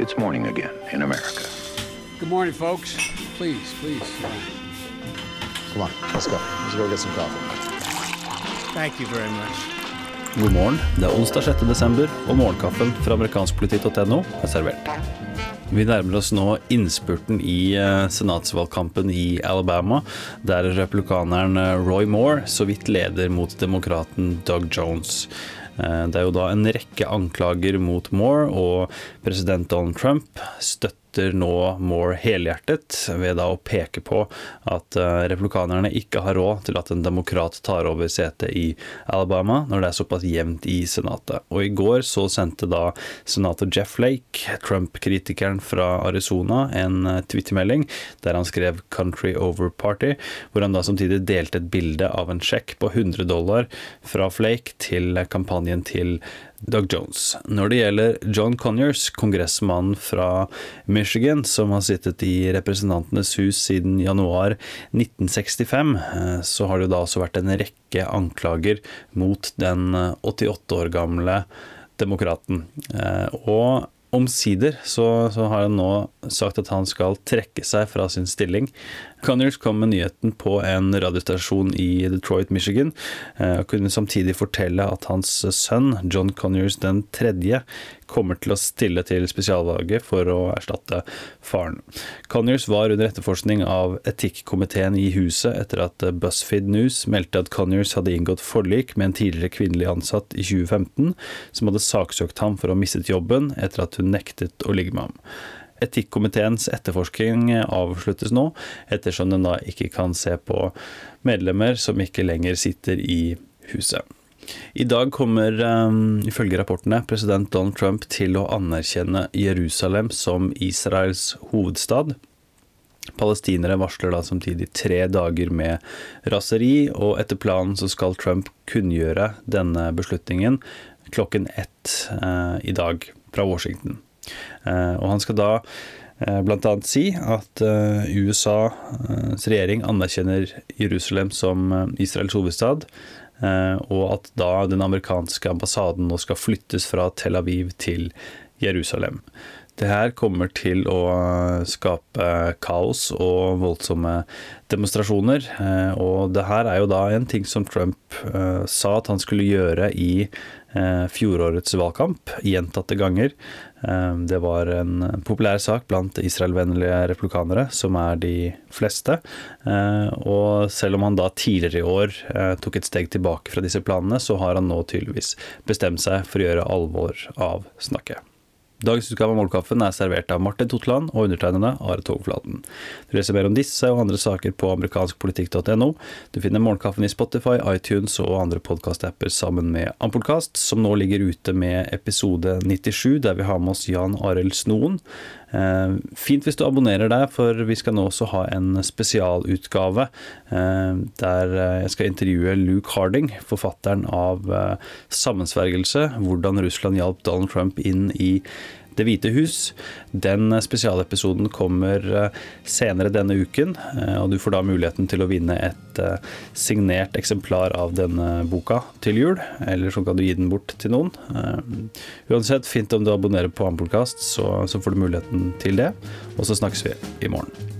It's morning again in America. Good morning, folks. Please, please. Come on, let's go. Let's go get some coffee. Thank you very much. God morgen. Det er onsdag 6. desember, og morgenkaffen fra amerikanskpoliti.no er servert. Vi nærmer oss nå innspurten i eh, senatsvalgkampen i Alabama, der republikaneren eh, Roy Moore så vidt leder mot demokraten Doug Jones. Eh, Det er jo da en rekke anklager mot Moore, og president Donald Trump støtter nå Moore helhjertet ved da å peke på at eh, republikanerne ikke har råd til at en demokrat tar over setet i Alabama når det er såpass jevnt i senatet. Og i går så sendte da senator Jeff Flake, Trump-kritikeren fra Arizona, en eh, twittermelding der han skrev 'Country Over Party', hvor han da samtidig delte et bilde av en sjekk på 100 dollar fra Flake til kampanjen til Doug Jones. Når det gjelder John Conyers, kongressmannen fra Michigan, som har sittet i Representantenes hus siden januar 1965, eh, så har det jo da også vært en rekke anklager mot den eh, 88 år gamle demokraten. Eh, Og omsider så, så har han nå sagt at han skal trekke seg fra sin stilling. Conyers kom med nyheten på en radiostasjon i Detroit, Michigan, eh, og kunne samtidig fortelle at hans sønn, John Conyers den tredje, kommer til å stille til spesialvalget for å erstatte faren. Conyers var under etterforskning av etikkomiteen i huset etter at BuzzFeed News meldte at Conyers hadde inngått forlik med en tidligere kvinnelig ansatt i 2015, som hadde saksøkt ham for å ha mistet jobben etter at hun nektet å ligge med ham. Etikkomiteens etterforskning avsluttes nå, ettersom den da ikke kan se på medlemmer som ikke lenger sitter i huset. I dag kommer, um, ifølge rapportene, president Donald Trump til å anerkjenne Jerusalem som Israels hovedstad. Palestinere varsler da samtidig tre dager med raseri, og etter planen så skal Trump kunngjøre denne beslutningen klokken ett eh, i dag fra Washington. Eh, og han skal da bl.a. blant annet si at eh, USAs regjering anerkjenner Jerusalem som eh, Israels hovedstad, eh, og at da den amerikanske ambassaden nå skal flyttes fra Tel Aviv til Jerusalem. Det her kommer til å skape kaos og voldsomme demonstrasjoner. eh, Og det her er jo da en ting som Trump eh, sa at han skulle gjøre i eh, fjorårets valgkamp gjentatte ganger. Det var en populær sak blant israelvennlige republikanere, som er de fleste. Og selv om han da tidligere i år tok et steg tilbake fra disse planene, så har han nå tydeligvis bestemt seg for å gjøre alvor av snakket. Dagens utgave av Målkaffen er servert av Martin Totland og undertegnede Are Togflaten. Du leser mer om disse og andre saker på amerikanskpolitikk.no. Du finner Målkaffen i Spotify, iTunes og andre podkastapper sammen med Ampullkast, som nå ligger ute med episode 97, der vi har med oss Jan Arild Snoen. Eh, fint hvis du abonnerer deg, for vi skal nå også ha en spesialutgave eh, der eh, jeg skal intervjue Luke Harding, forfatteren av 'Sammensvergelse hvordan Russland hjalp Donald Trump inn i det hvite hus. Den spesialepisoden kommer eh, senere denne uken, eh, og du får da muligheten til å vinne et eh, signert eksemplar av denne boka til jul, eller så kan du gi den bort til noen. Uansett, fint om du abonnerer på Ampolkast, så får du muligheten til det, og så snakkes vi i morgen.